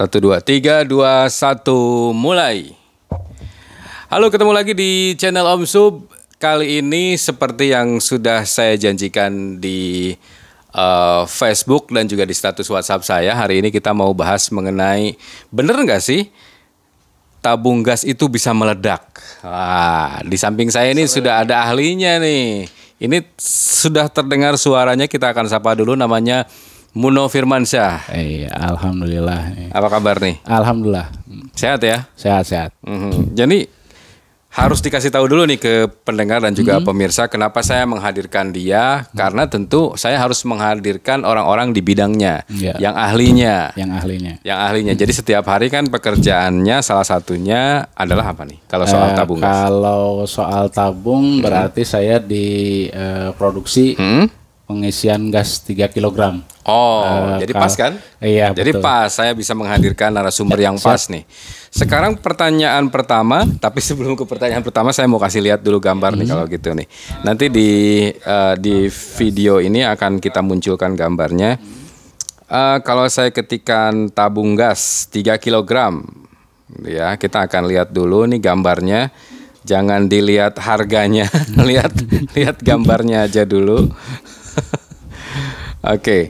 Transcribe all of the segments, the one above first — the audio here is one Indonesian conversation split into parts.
Satu dua tiga dua satu mulai. Halo ketemu lagi di channel Om Sub. Kali ini seperti yang sudah saya janjikan di uh, Facebook dan juga di status WhatsApp saya. Hari ini kita mau bahas mengenai bener nggak sih tabung gas itu bisa meledak? Wah, di samping saya ini sudah ada ahlinya nih. Ini sudah terdengar suaranya. Kita akan sapa dulu namanya Muno Firmansyah. Iya, alhamdulillah. Apa kabar nih? Alhamdulillah. Sehat ya? Sehat-sehat. Mhm. Jadi harus dikasih tahu dulu nih ke pendengar dan juga pemirsa kenapa saya menghadirkan dia karena tentu saya harus menghadirkan orang-orang di bidangnya Iya. yang ahlinya Yang ahlinya. yang ahlinya jadi setiap hari kan pekerjaannya salah satunya adalah apa nih kalau soal Eh, tabung Kalau soal tabung berarti saya di eh, produksi Hmm? Pengisian gas 3 kg. Oh, Eh, jadi pas kan? Iya, Jadi betul. pas saya bisa menghadirkan narasumber yang pas nih. Sekarang pertanyaan pertama, tapi sebelum ke pertanyaan pertama saya mau kasih lihat dulu gambar nih kalau gitu nih. Nanti di eh, di video ini akan kita munculkan gambarnya. Eh, kalau saya ketikkan tabung gas 3 kg ya, kita akan lihat dulu nih gambarnya. Jangan dilihat harganya, lihat lihat gambarnya aja dulu. Oke,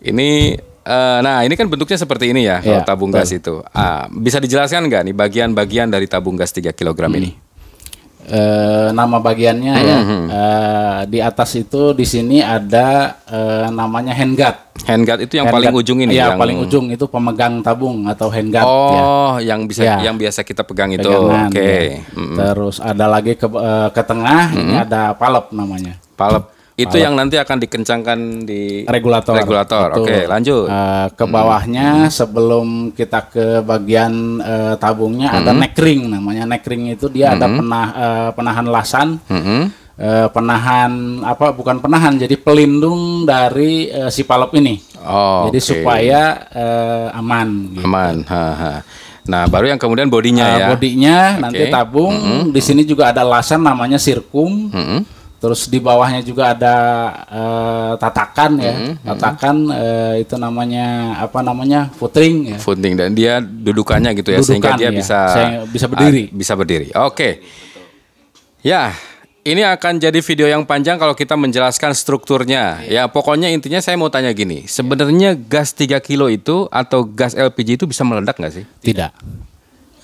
ini eh, nah ini kan bentuknya seperti ini ya kalau Iya, tabung gas itu. Ah, bisa dijelaskan nggak nih bagian-bagian dari tabung gas 3 kg ini? Eh, nama bagiannya ya. eh, di atas itu di sini ada eh, namanya handguard. Handguard itu yang paling Handguard- ujung ini Iya, yang paling ujung itu pemegang tabung atau handguard ya. Oh, yang bisa Ya. yang biasa kita pegang itu. Oke. ya. Terus ada lagi ke eh, ke tengah ini ada palep namanya. Palep itu yang nanti akan dikencangkan di Regulator. Regulator. Betul. Oke, lanjut. Eh, ke bawahnya sebelum kita ke bagian eh, tabungnya ada neck ring namanya neck ring itu dia ada penah eh, penahan lasan. Mhm. eh, penahan apa bukan penahan jadi pelindung dari eh, si palep ini. Oh, jadi oke. supaya eh, aman gitu. aman. Ha, ha. Nah, baru yang kemudian bodinya Eh, ya. bodinya nanti tabung di sini juga ada lasan namanya sirkum Mhm. Terus di bawahnya juga ada eh, tatakan ya Mm-hmm, tatakan eh, itu namanya apa namanya footring ya Footing dan dia dudukannya gitu ya sehingga Dudukan, dia ya. bisa Saya- bisa berdiri. Ah, bisa berdiri. Oke. Ya, ini akan jadi video yang panjang kalau kita menjelaskan strukturnya. Ya, pokoknya intinya saya mau tanya gini, sebenarnya gas 3 kilo itu atau gas LPG itu bisa meledak nggak sih? tidak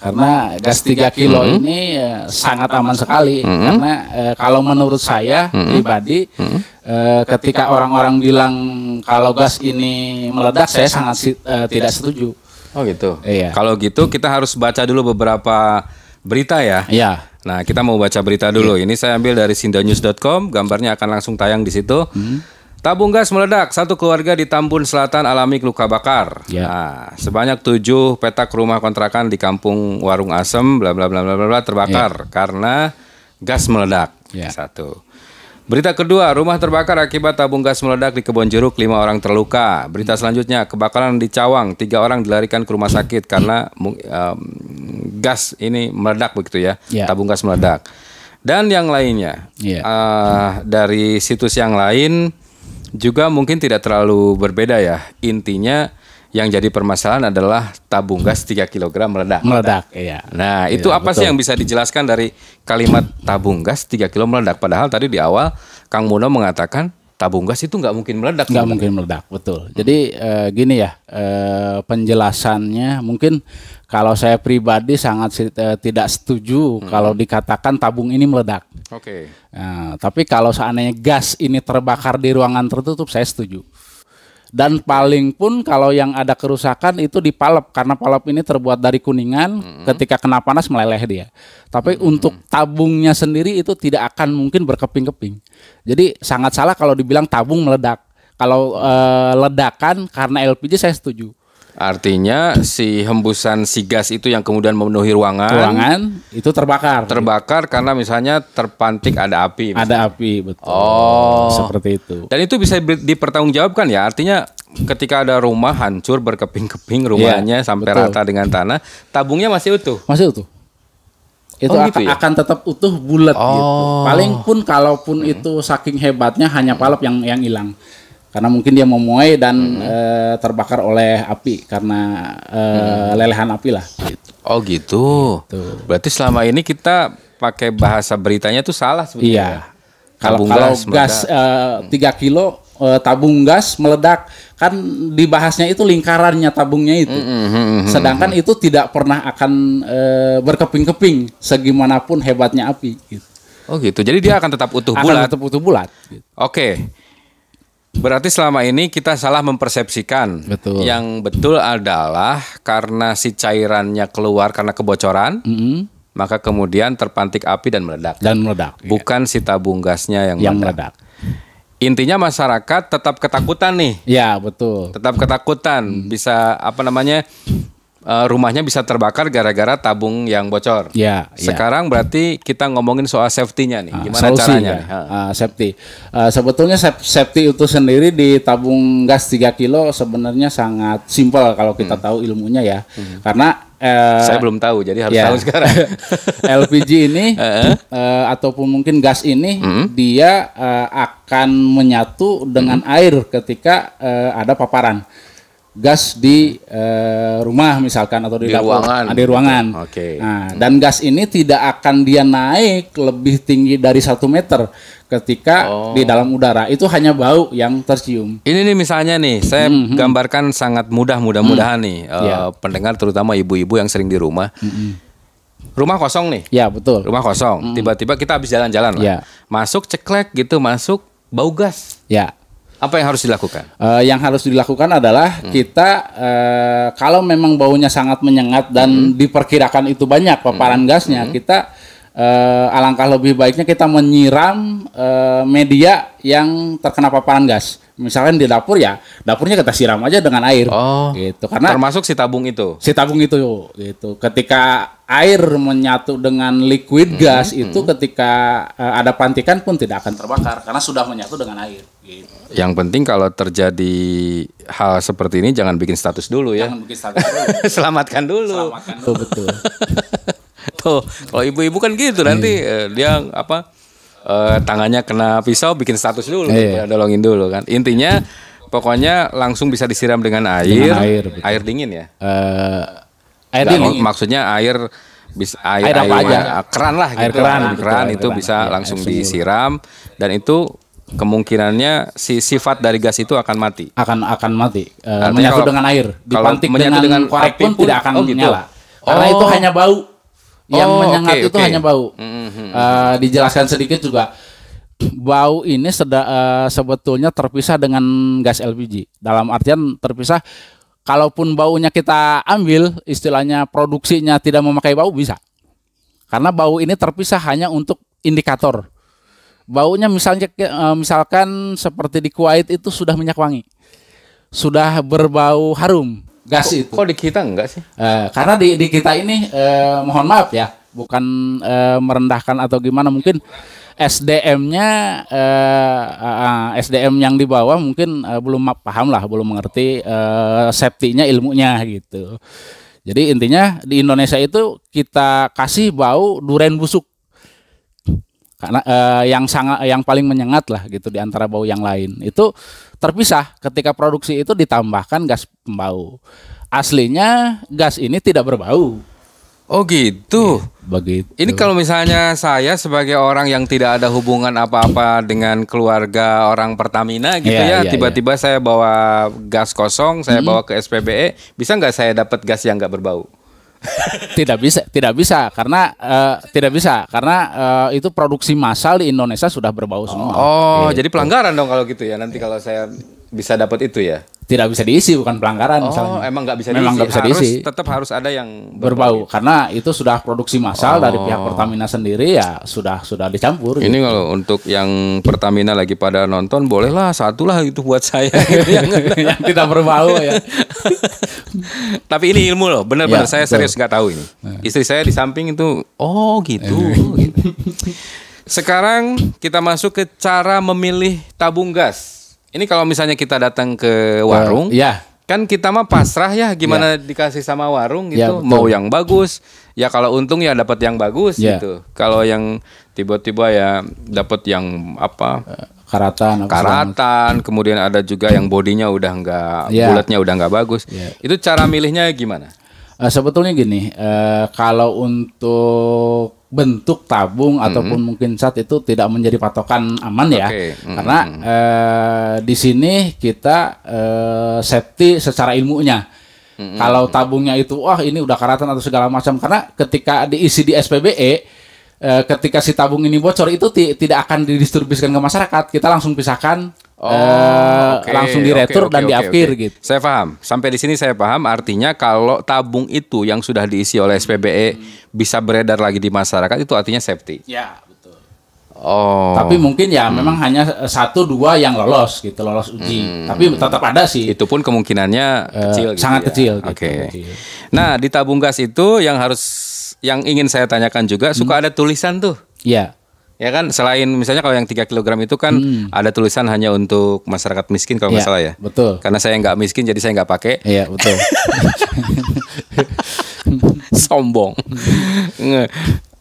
karena gas 3 kilo ini eh, sangat aman sekali karena eh, kalau menurut saya pribadi eh, ketika orang-orang bilang kalau gas ini meledak saya sangat eh, tidak setuju Oh gitu. Iya. Kalau gitu kita harus baca dulu beberapa berita ya. Iya. Nah, kita mau baca berita dulu. Ini saya ambil dari sindanews.com, gambarnya akan langsung tayang di situ. Tabung gas meledak, satu keluarga di Tambun Selatan alami luka bakar. Ya. Nah, sebanyak tujuh petak rumah kontrakan di Kampung Warung Asem, bla bla bla bla bla, terbakar karena gas meledak. Ya. Satu. Berita kedua, rumah terbakar akibat tabung gas meledak di Kebon Jeruk, lima orang terluka. Berita selanjutnya, kebakaran di Cawang, tiga orang dilarikan ke rumah sakit karena em, gas ini meledak begitu ya, Ya. tabung gas meledak. Dan yang lainnya, Iya. eh, dari situs yang lain juga mungkin tidak terlalu berbeda ya. Intinya yang jadi permasalahan adalah tabung gas 3 kg meledak. meledak iya Nah, itu Iya, apa sih yang bisa dijelaskan dari kalimat tabung gas 3 kilo meledak? Padahal tadi di awal Kang Muno mengatakan tabung gas itu nggak mungkin meledak. nggak mungkin meledak betul jadi eh, gini ya eh, penjelasannya mungkin kalau saya pribadi sangat eh, tidak setuju kalau dikatakan tabung ini meledak. Oke. Nah, tapi kalau seandainya gas ini terbakar di ruangan tertutup saya setuju. Dan paling pun kalau yang ada kerusakan itu di palep karena palep ini terbuat dari kuningan ketika kena panas meleleh dia. Tapi untuk tabungnya sendiri itu tidak akan mungkin berkeping-keping. Jadi sangat salah kalau dibilang tabung meledak. Kalau eh, ledakan karena LPG saya setuju Artinya si hembusan si gas itu yang kemudian memenuhi ruangan, ruangan itu terbakar terbakar karena misalnya terpantik ada api. ada api betul Oh. seperti itu Dan itu bisa di- dipertanggungjawabkan ya. Artinya ketika ada rumah hancur berkeping-keping rumahnya sampai Iya, betul. rata dengan tanah, tabungnya masih utuh. masih utuh itu Oh, akan, gitu ya? akan tetap utuh bulat gitu Oh. paling pun kalaupun itu saking hebatnya hanya palep yang yang hilang karena mungkin dia memuai dan eh, terbakar oleh api karena eh, lelehan api lah. Gitu. Oh gitu. Berarti selama ini kita pakai bahasa beritanya tuh salah sebenarnya. Iya. Kalau Tabung kalau gas eh, 3 kilo eh, tabung gas meledak kan dibahasnya itu lingkarannya tabungnya itu. Mm-hmm. Sedangkan itu tidak pernah akan eh, berkeping-keping segimanapun hebatnya api. Gitu. Oh gitu. Jadi dia akan tetap utuh Akan bulat. tetap utuh bulat. Gitu. Oke. Berarti selama ini kita salah mempersepsikan. Betul. Yang betul adalah karena si cairannya keluar karena kebocoran, Mm-mm. maka kemudian terpantik api dan meledak. Dan meledak. Bukan si tabung gasnya yang, Yang meledak. meledak. Intinya masyarakat tetap ketakutan nih. Ya betul. Tetap ketakutan bisa apa namanya? Eh, rumahnya bisa terbakar gara-gara tabung yang bocor. Ya. ya. Sekarang berarti kita ngomongin soal safety-nya nih. Ah, Gimana solusi caranya? ya, ah, safety. Ah, sebetulnya saf- safety itu sendiri di tabung gas 3 kilo sebenarnya sangat simpel kalau kita tahu ilmunya ya. Karena eh, Hmm. Saya belum tahu, jadi harus ya. tahu sekarang. LPG ini eh, ataupun mungkin gas ini Hmm. dia eh, akan menyatu dengan air ketika eh, ada paparan gas di eh, rumah misalkan atau di, Di dapur, ruangan. ah, di ruangan. Oke. Nah, dan gas ini tidak akan dia naik lebih tinggi dari satu meter ketika Oh. di dalam udara. Itu hanya bau yang tercium. Ini nih misalnya nih, saya gambarkan sangat mudah mudah-mudahan nih eh, Iya. pendengar terutama ibu-ibu yang sering di rumah. Rumah kosong nih, Ya betul. rumah kosong. Tiba-tiba kita habis jalan-jalan lah. Iya. Masuk ceklek gitu, masuk bau gas. Ya. Apa yang harus dilakukan? Eh, yang harus dilakukan adalah kita eh, kalau memang baunya sangat menyengat dan diperkirakan itu banyak paparan gasnya, kita eh, alangkah lebih baiknya kita menyiram eh, media yang terkena paparan gas. Misalkan di dapur ya, dapurnya kita siram aja dengan air. Oh. gitu. Karena Termasuk si tabung itu. si tabung itu gitu ketika air menyatu dengan liquid gas itu ketika eh, ada pantikan pun tidak akan terbakar karena sudah menyatu dengan air gitu. Yang penting kalau terjadi hal seperti ini jangan bikin status dulu ya. Jangan bikin status dulu. Selamatkan dulu. Selamatkan dulu betul. Tuh, kalau ibu-ibu kan gitu nanti eh, dia apa eh, tangannya kena pisau bikin status dulu, Iya. ya, dolongin dulu kan. Intinya pokoknya langsung bisa disiram dengan air, Dengan air, betul. air dingin ya. Eh, air dingin. maksudnya air bisa air, Air apa aja. eh, keran lah Air gitu. keran, Air betul, keran air itu keran. bisa Iya, langsung disiram dan itu kemungkinannya si sifat dari gas itu akan mati. akan akan mati Artinya menyatu kalau- dengan air kalau dipantik menyatu dengan, dengan korek pun, pun- tidak akan oh gitu. karena Oh. itu hanya bau yang Oh, menyengat oke, itu oke. hanya bau. Mhm. Eh, dijelaskan sedikit juga. Bau ini seda- eh, sebetulnya terpisah dengan gas LPG dalam artian terpisah kalaupun baunya kita ambil istilahnya produksinya tidak memakai bau bisa. Karena bau ini terpisah hanya untuk indikator. Baunya misalnya eh, misalkan seperti di Kuwait itu sudah minyak wangi. Sudah berbau harum gas itu. Kok di kita enggak sih? Eh, karena di, di kita ini eh, mohon maaf ya bukan eh, merendahkan atau gimana mungkin SDM-nya eh, eh, SDM yang di bawah mungkin eh, belum paham lah belum mengerti eh, safety-nya ilmunya gitu. Jadi intinya di Indonesia itu kita kasih bau duren busuk karena eh, yang sangat yang paling menyengat lah gitu di antara bau yang lain. Itu terpisah ketika produksi itu ditambahkan gas pembau. Aslinya gas ini tidak berbau. Oh gitu. begitu. Ini kalau misalnya saya sebagai orang yang tidak ada hubungan apa-apa dengan keluarga orang Pertamina gitu Iya, ya, iya, tiba-tiba saya bawa gas kosong, saya bawa ke SPBE, bisa nggak saya dapat gas yang nggak berbau? tidak bisa tidak bisa karena eh, tidak bisa karena eh, itu produksi massal di Indonesia sudah berbau semua Oh, jadi pelanggaran dong kalau gitu ya. Nanti kalau saya bisa dapat itu ya. tidak bisa diisi bukan pelanggaran Oh, misalnya emang nggak bisa Memang diisi. bisa harus, diisi. Tetap harus ada yang berbau karena itu sudah produksi massal dari Oh. pihak Pertamina sendiri ya sudah sudah dicampur Ini kalau untuk yang Pertamina lagi pada nonton, bolehlah satu lah itu buat saya. yang yang tidak berbau ya Tapi ini ilmu loh, benar-benar Ya, saya betul. serius nggak tahu ini. Istri saya di samping itu, oh gitu. gitu. Sekarang kita masuk ke cara memilih tabung gas. Ini kalau misalnya kita datang ke warung, ya kan kita mah pasrah ya, gimana dikasih sama warung Ya, gitu, betul. mau yang bagus. Ya kalau untung ya dapat yang bagus Ya. gitu. Kalau yang tiba-tiba ya dapat yang apa? karatan, segala macam. karatan, kemudian ada juga yang bodinya udah nggak Iya. bulatnya udah nggak bagus. Iya. Itu cara milihnya gimana? Eh, sebetulnya gini, eh, kalau untuk bentuk tabung ataupun mungkin cat itu tidak menjadi patokan aman ya, Oke, mm, karena eh, di sini kita eh, safety secara ilmunya. Kalau tabungnya itu, wah ini udah karatan atau segala macam, karena ketika diisi di SPBE, eh, ketika si tabung ini bocor itu ti- tidak akan didistribusikan ke masyarakat, kita langsung pisahkan, eh, Oh, oke, langsung oke, diretur oke, dan oke, diafkir oke. gitu. Saya paham. Sampai di sini saya paham. Artinya kalau tabung itu yang sudah diisi oleh SPBE bisa beredar lagi di masyarakat itu artinya safety. Ya, betul. Oh. Tapi mungkin ya memang hanya eh, satu dua yang lolos gitu lolos uji. Tapi tetap ada sih. itu pun kemungkinannya kecil gitu sangat ya. kecil gitu, Oke. kecil. Nah, di tabung gas itu yang harus yang ingin saya tanyakan juga suka Hmm. ada tulisan tuh. Iya. Ya kan selain misalnya kalau yang 3 kg itu kan ada tulisan hanya untuk masyarakat miskin kalau nggak Iya, salah ya. betul. Karena saya nggak miskin jadi saya nggak pakai. Iya betul. Sombong.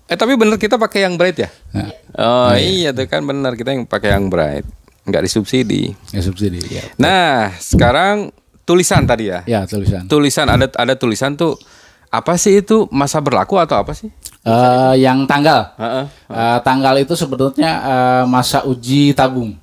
Eh tapi bener kita pakai yang bright ya? Oh iya tuh kan bener kita yang pakai yang bright. Nggak disubsidi. ya subsidi. Ya. Nah, sekarang tulisan tadi ya. ya tulisan. Tulisan ada ada tulisan tuh apa sih itu masa berlaku atau apa sih? Eh, yang tanggal. Heeh. Eh, tanggal itu sebetulnya eh, masa uji tabung.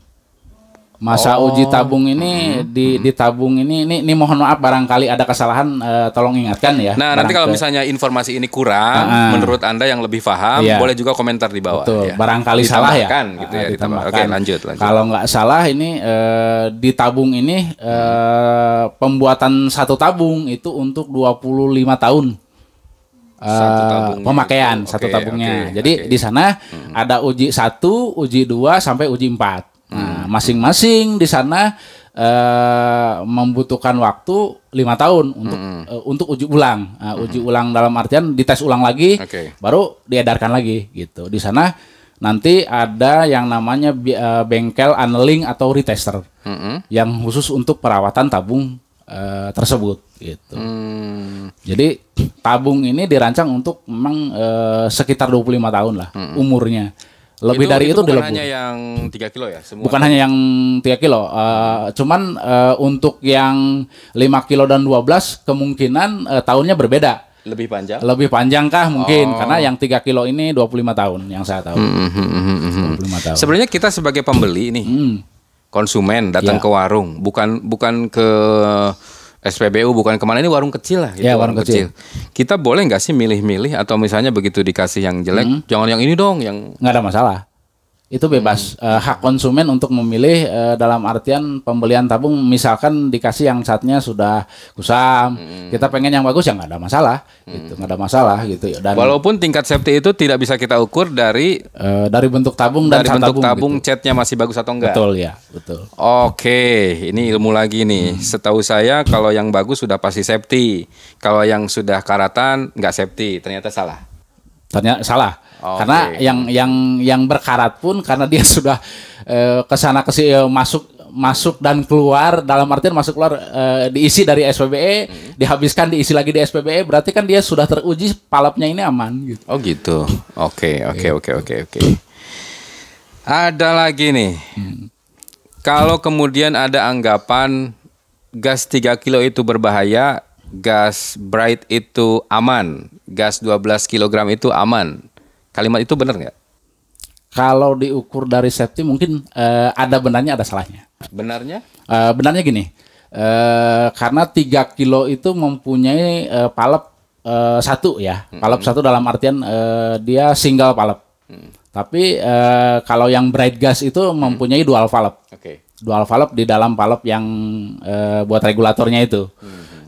Masa Oh. uji tabung ini Hmm. di di tabung ini ini, ini mohon maaf barangkali ada kesalahan eh, tolong ingatkan ya. Nah, nanti kalau misalnya informasi ini kurang, Ah. menurut Anda yang lebih paham, Iya. boleh juga komentar di bawah. Betul, ya. barangkali salah ya. Ditambahkan gitu ya, Ah, ditambah. Oke, ditambahkan. lanjut, lanjut. Kalau nggak salah ini eh, di tabung ini eh, pembuatan satu tabung itu untuk 25 tahun. Satu tabungnya pemakaian itu. satu Oke, tabungnya. oke, Jadi oke. di sana ada uji satu, uji dua sampai uji empat. Masing-masing di sana eh, membutuhkan waktu lima tahun untuk eh, untuk uji ulang. Nah, Uji ulang dalam artian dites ulang lagi, Oke. baru diedarkan lagi gitu. Di sana nanti ada yang namanya eh, bengkel anneling atau retester Mm-mm. yang khusus untuk perawatan tabung eh, tersebut gitu. Hmm, Jadi tabung ini dirancang untuk memang eh, sekitar 25 tahun lah umurnya. Lebih dari itu, bukan dilebur. hanya yang 3 kilo ya, semua. Bukan hanya yang 3 kilo, eh, cuman eh, untuk yang 5 kilo dan 12 kemungkinan eh, tahunnya berbeda. lebih panjang. Lebih panjang kah mungkin Oh. karena yang 3 kilo ini 25 tahun yang saya tahu. Hmm, hmm, hmm, hmm, hmm. 25 tahun. Sebenarnya kita sebagai pembeli nih, Hmm. konsumen datang Ya. ke warung, bukan bukan ke SPBU, bukan ke mana ini warung kecil lah, gitu, Ya, warung kecil. Kita boleh nggak sih milih-milih atau misalnya begitu dikasih yang jelek, Hmm. jangan yang ini dong, yang nggak ada masalah. Itu bebas Hmm. Eh, hak konsumen untuk memilih eh, dalam artian pembelian tabung misalkan dikasih yang catnya sudah kusam, Hmm. kita pengen yang bagus ya nggak ada masalah, gitu nggak ada masalah gitu. Dan walaupun tingkat safety itu tidak bisa kita ukur dari eh, dari bentuk tabung dan dari bentuk tabung, gitu. catnya masih bagus atau enggak. betul ya, betul. Oke, ini ilmu lagi nih. Hmm. Setahu saya kalau yang bagus sudah pasti safety. Kalau yang sudah karatan nggak safety, ternyata salah. Ternyata salah. Oke. Karena yang yang yang berkarat pun karena dia sudah eh, ke sana ke sini, eh, masuk masuk dan keluar dalam artian masuk keluar eh, diisi dari SPBE, Hmm. dihabiskan diisi lagi di SPBE, berarti kan dia sudah teruji palapnya ini aman gitu. Oh gitu. Oke, oke, oke, oke, oke. Ada lagi nih. Kalau kemudian ada anggapan gas 3 kilo itu berbahaya, gas bright itu aman, gas 12 kg itu aman. Kalimat itu benar nggak? Kalau diukur dari safety mungkin eh, ada benarnya ada salahnya. Benarnya? Eh, benarnya gini, eh, karena 3 kilo itu mempunyai eh, palep eh, satu ya, palep satu dalam artian eh, dia single palep. Tapi eh, kalau yang bright gas itu mempunyai dual valve. Oke. Dual valve di dalam valve yang eh, buat regulatornya itu.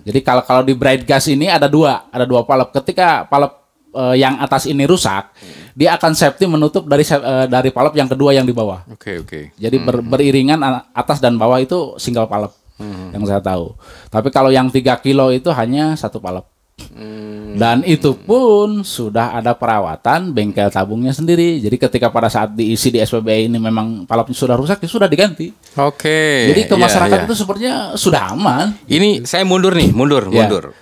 Jadi kalau kalau di bright gas ini ada dua, ada dua valve. Ketika valve eh, yang atas ini rusak, dia akan safety menutup dari eh, dari valve yang kedua yang di bawah. Oke, oke. Jadi ber- beriringan atas dan bawah itu single valve yang saya tahu. Tapi kalau yang 3 kilo itu hanya satu valve. Dan itu pun sudah ada perawatan bengkel tabungnya sendiri. Jadi ketika pada saat diisi di SPBE ini memang valve sudah rusak ya sudah diganti. Oke. Jadi ke iya, masyarakat iya. itu sepertinya sudah aman. Ini saya mundur nih, mundur, Ya. mundur.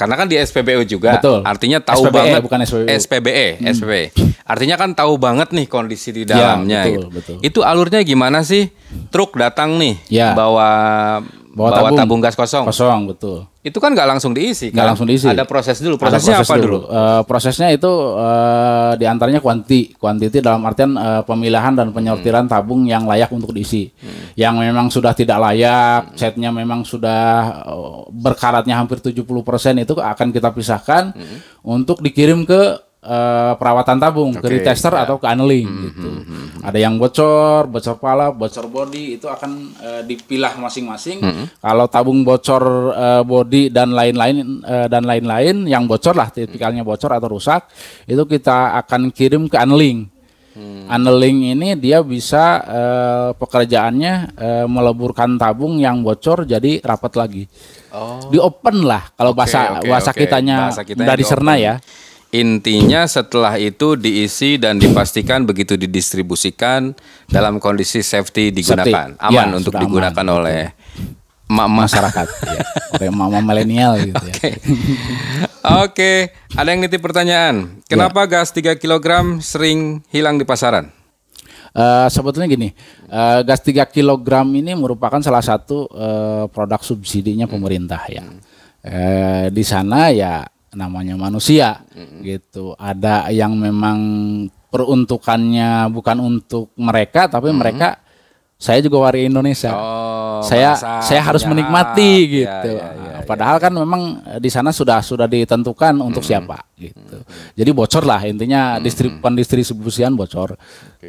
Karena kan di SPBU juga, Betul. artinya tahu SPBE, banget bukan SPBU. SPBE, SPBE. Artinya kan tahu banget nih kondisi di dalamnya. betul, gitu. betul. Itu alurnya gimana sih? Truk datang nih, Ya. bawa Bawa bawa, tabung. tabung. gas kosong. Kosong betul. Itu kan nggak langsung diisi. Nggak kan? langsung diisi. Ada proses dulu. Ada Prosesnya proses apa dulu? Eh, prosesnya itu eh, di antaranya kuanti, kuantiti dalam artian eh, pemilahan dan penyortiran tabung yang layak untuk diisi. Yang memang sudah tidak layak, setnya memang sudah berkaratnya hampir 70% itu akan kita pisahkan untuk dikirim ke eh, perawatan tabung, ke Oke, retester ya. atau ke annealing gitu. Ada yang bocor, bocor pala, bocor body itu akan eh, dipilah masing-masing. Kalau tabung bocor eh, body dan lain-lain eh, dan lain-lain yang bocor lah tipikalnya bocor atau rusak itu kita akan kirim ke annealing. Annealing ini dia bisa eh, pekerjaannya eh, meleburkan tabung yang bocor jadi rapat lagi. Oh. Di open lah kalau Oke, bahasa oke, bahasa oke. kitanya Bahasa kitanya dari Serna ya. Intinya setelah itu diisi dan dipastikan begitu didistribusikan dalam kondisi safety digunakan, Safety. aman Ya, untuk digunakan aman, oleh emak-emak masyarakat ya. Kayak mama milenial gitu ya. Oke, ada yang nitip pertanyaan. Kenapa gas 3 kg sering hilang di pasaran? Eh, sebetulnya gini, eh, gas 3 kg ini merupakan salah satu eh, produk subsidinya pemerintah ya. Eh, di sana ya namanya manusia gitu. Ada yang memang peruntukannya bukan untuk mereka tapi mereka saya juga warga Indonesia. Oh, saya bangsa saya harus punya menikmati hak. gitu. Ya, ya, ya, Padahal kan memang di sana sudah sudah ditentukan untuk siapa gitu. Jadi bocor lah intinya distrib pendistribusian bocor ke,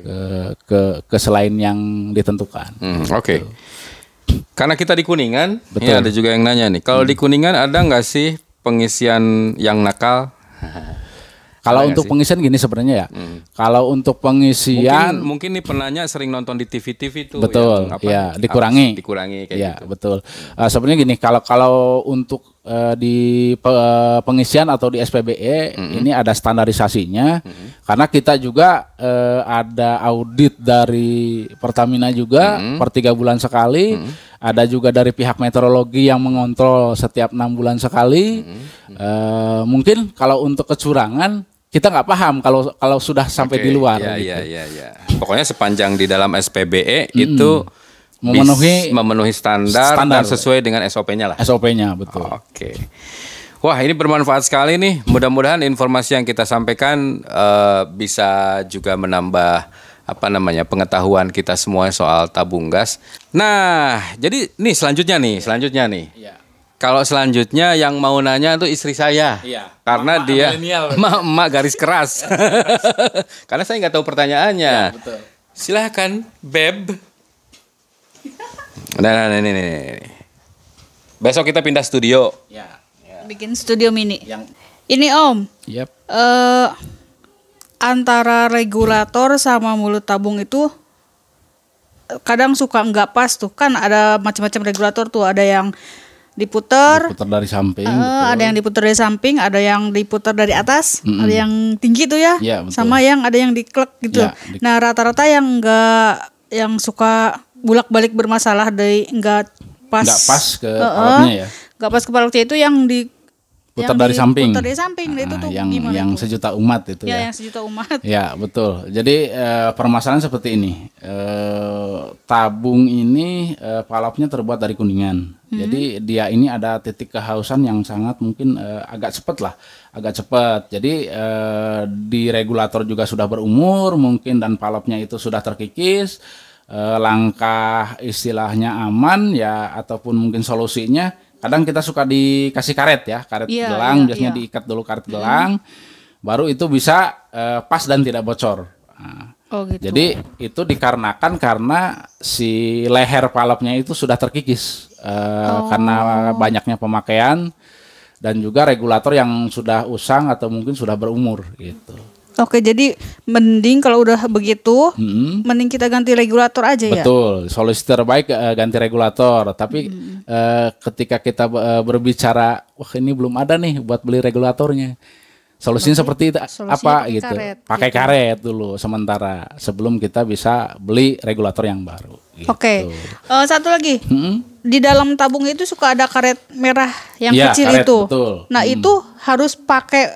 ke ke selain yang ditentukan. Hmm, Oke. Karena kita di Kuningan, Betul. ini ada juga yang nanya nih. Kalau di Kuningan ada nggak sih pengisian yang nakal? Kalau untuk sih? pengisian gini sebenarnya ya. Kalau untuk pengisian Mungkin, mungkin nih penanya sering nonton di TV-TV tuh. Betul, ya, apa- dikurangi. Dikurangi kayak ya gitu. betul. Eh, sebenarnya gini, kalau kalau untuk eh, di pe- pengisian atau di SPBE ini ada standarisasinya, karena kita juga eh, ada audit dari Pertamina juga per tiga bulan sekali, ada juga dari pihak meteorologi yang mengontrol setiap enam bulan sekali. Eh, mungkin kalau untuk kecurangan kita nggak paham kalau kalau sudah sampai Oke, di luar. Iya, gitu. iya, iya, iya. Pokoknya sepanjang di dalam SPBE itu Memenuhi- bis- memenuhi standar, Standar. dan sesuai dengan SOP-nya lah. SOP-nya betul. Oke. Wah, ini bermanfaat sekali nih. Mudah-mudahan informasi yang kita sampaikan eh, bisa juga menambah apa namanya pengetahuan kita semua soal tabung gas. Nah, jadi nih selanjutnya nih, selanjutnya nih. Iya. Kalau selanjutnya yang mau nanya itu istri saya. Iya. Karena Emak dia milenial. emak, emak garis keras. Karena saya nggak tahu pertanyaannya. Iya, betul. Silahkan, Beb. Nah, nah, nah, ini, ini, ini. Besok kita pindah studio. Ya. bikin studio mini. Yang Ini Om, Yep. eh antara regulator sama mulut tabung itu kadang suka nggak pas tuh kan ada macam-macam regulator tuh ada yang diputer, putar dari samping. betul. ada yang diputer dari samping, ada yang diputar dari atas, ada yang tinggi tuh ya, Iya, betul. sama yang ada yang diklek gitu. Iya, di- Nah rata-rata yang nggak yang suka bulak-balik bermasalah dari nggak pas, Nggak pas ke eh, alatnya ya. nggak pas ke palutnya itu yang di Putar yang dari samping. diputar dari samping Nah, itu tuh yang gimana yang tuh? sejuta umat itu ya, ya. yang sejuta umat Ya betul. Jadi eh, permasalahan seperti ini. Eh, tabung ini eh, palapnya terbuat dari kuningan. Jadi dia ini ada titik kehausan yang sangat mungkin eh, agak cepat lah, agak cepat. Jadi eh, di regulator juga sudah berumur mungkin dan palapnya itu sudah terkikis. Eh, langkah istilahnya aman ya ataupun mungkin solusinya kadang kita suka dikasih karet ya karet Iya, gelang iya, biasanya iya. diikat dulu karet gelang baru itu bisa eh, pas dan tidak bocor. Nah, oh gitu jadi itu dikarenakan karena si leher palapnya itu sudah terkikis eh, karena banyaknya pemakaian dan juga regulator yang sudah usang atau mungkin sudah berumur gitu. Oke jadi mending kalau udah begitu Mm-mm. mending kita ganti regulator aja ya Betul, solusi terbaik eh, ganti regulator. Tapi eh, ketika kita eh, berbicara, wah ini belum ada nih buat beli regulatornya. Solusinya seperti itu solusinya apa pakai gitu? karet, pakai karet dulu sementara sebelum kita bisa beli regulator yang baru. gitu. oke Eh, satu lagi Mm-mm. di dalam tabung itu suka ada karet merah yang Iya, kecil karet, itu betul. nah itu harus pakai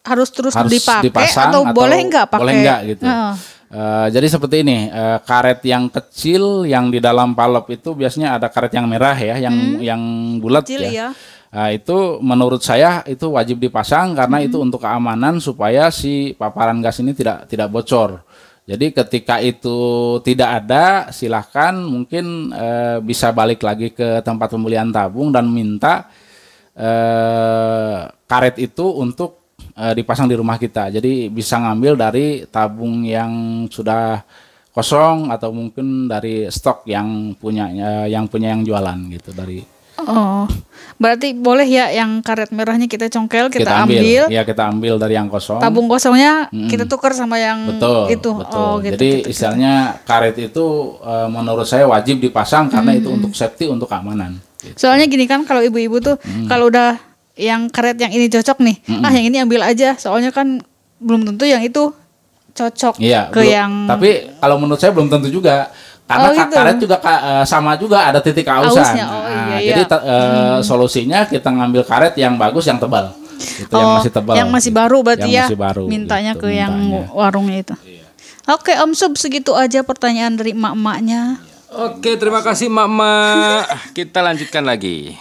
harus terus harus dipakai dipasang atau, boleh nggak pakai? boleh nggak gitu. Heeh. Eh, jadi seperti ini eh, karet yang kecil yang di dalam palep itu biasanya ada karet yang merah ya, yang yang bulat Hmm. Kecil, ya. iya. Nah, itu menurut saya itu wajib dipasang karena itu Hmm. untuk keamanan supaya si paparan gas ini tidak tidak bocor. Jadi ketika itu tidak ada, silahkan mungkin eh, bisa balik lagi ke tempat pembelian tabung dan minta eh, karet itu untuk eh, dipasang di rumah kita. Jadi bisa ngambil dari tabung yang sudah kosong atau mungkin dari stok yang punya yang punya yang jualan gitu dari Oh, berarti boleh ya yang karet merahnya kita congkel, kita, kita ambil, ambil, ya kita ambil dari yang kosong. tabung kosongnya kita tukar sama yang betul, itu. betul. Oh, gitu. Jadi gitu. istilahnya karet itu eh, menurut saya wajib dipasang karena itu untuk safety, untuk keamanan. Gitu. Soalnya gini kan kalau ibu-ibu tuh kalau udah yang karet yang ini cocok nih, ah yang ini ambil aja. Soalnya kan belum tentu yang itu cocok Iya, ke belum- yang tapi kalau menurut saya belum tentu juga. Karena Oh, gitu. karet juga eh, sama juga ada titik ausan. Ausnya, oh, Nah, iya, iya. Jadi te- eh, solusinya kita ngambil karet yang bagus, yang tebal. Itu yang Oh, masih tebal. yang masih baru berarti Yang ya. masih baru, mintanya gitu, ke yang mintanya. Iya. warungnya itu. Oke, Om Sub segitu aja pertanyaan dari emak-emaknya. Oke, terima kasih Mama. Kita lanjutkan lagi.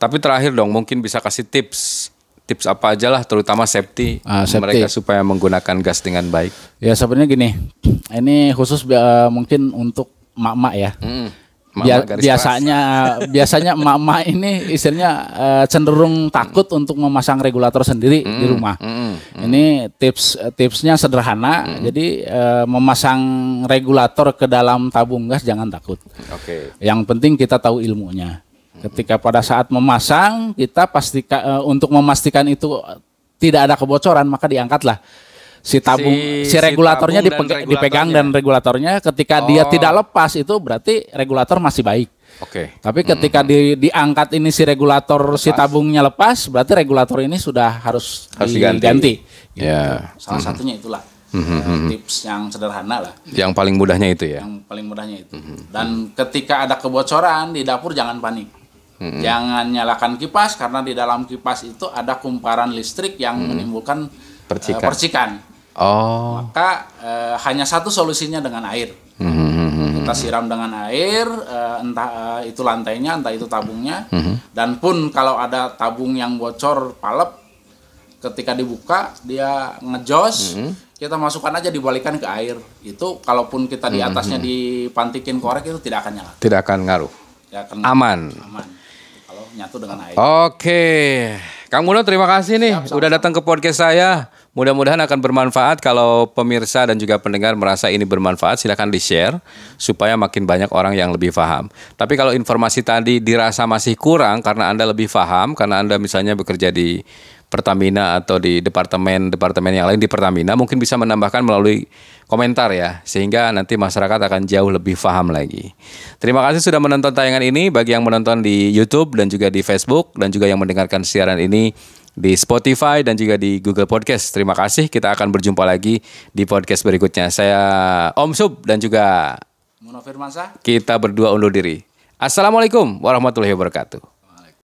Tapi terakhir dong, mungkin bisa kasih tips. Tips apa aja lah, terutama safety, Ah, safety. mereka supaya menggunakan gas dengan baik. Ya sebenarnya gini, ini khusus eh, mungkin untuk mak-mak ya. Mm, Mama Bia- biasanya biasanya emak-emak ini istilahnya eh, cenderung takut untuk memasang regulator sendiri di rumah. mm, Ini tips tipsnya sederhana. Jadi eh, memasang regulator ke dalam tabung gas jangan takut. keras. Oke. Yang penting kita tahu ilmunya. Ketika pada saat memasang kita pastikan eh, untuk memastikan itu tidak ada kebocoran maka diangkatlah si tabung Si- si, si regulatornya tabung dan dipeg- dipegang regulatornya. dan regulatornya ketika dia Oh. tidak lepas itu berarti regulator masih baik. Oke. Tapi ketika di, diangkat ini si regulator si tabungnya lepas berarti regulator ini sudah harus, Harus diganti. Gitu. Ya. Salah satunya itulah eh, tips yang sederhana lah Yang paling mudahnya itu ya. yang paling mudahnya itu. Dan ketika ada kebocoran di dapur jangan panik. Jangan nyalakan kipas karena di dalam kipas itu ada kumparan listrik yang menimbulkan eh, Percikan. percikan. Oh. Maka eh, hanya satu solusinya dengan air. Mhm. Kita siram dengan air, eh, entah eh, itu lantainya, entah itu tabungnya. Dan pun kalau ada tabung yang bocor palep, ketika dibuka dia ngejos, kita masukkan aja dibalikan ke air. Itu kalaupun kita di atasnya dipantikin korek itu tidak akan nyala. Tidak akan ngaruh. Tidak akan Aman. aman. Nyatu dengan air. Oke, Kang Muno terima kasih nih udah datang ke podcast saya. Mudah-mudahan akan bermanfaat kalau pemirsa dan juga pendengar merasa ini bermanfaat silahkan di-share supaya makin banyak orang yang lebih paham. Tapi kalau informasi tadi dirasa masih kurang karena Anda lebih paham karena Anda misalnya bekerja di Pertamina atau di departemen-departemen yang lain di Pertamina mungkin bisa menambahkan melalui komentar ya sehingga nanti masyarakat akan jauh lebih paham lagi. Terima kasih sudah menonton tayangan ini bagi yang menonton di YouTube dan juga di Facebook dan juga yang mendengarkan siaran ini di Spotify dan juga di Google Podcast. Terima kasih. Kita akan berjumpa lagi di podcast berikutnya. Saya Om Sub dan juga Firmansyah. kita berdua undur diri. Assalamualaikum warahmatullahi wabarakatuh.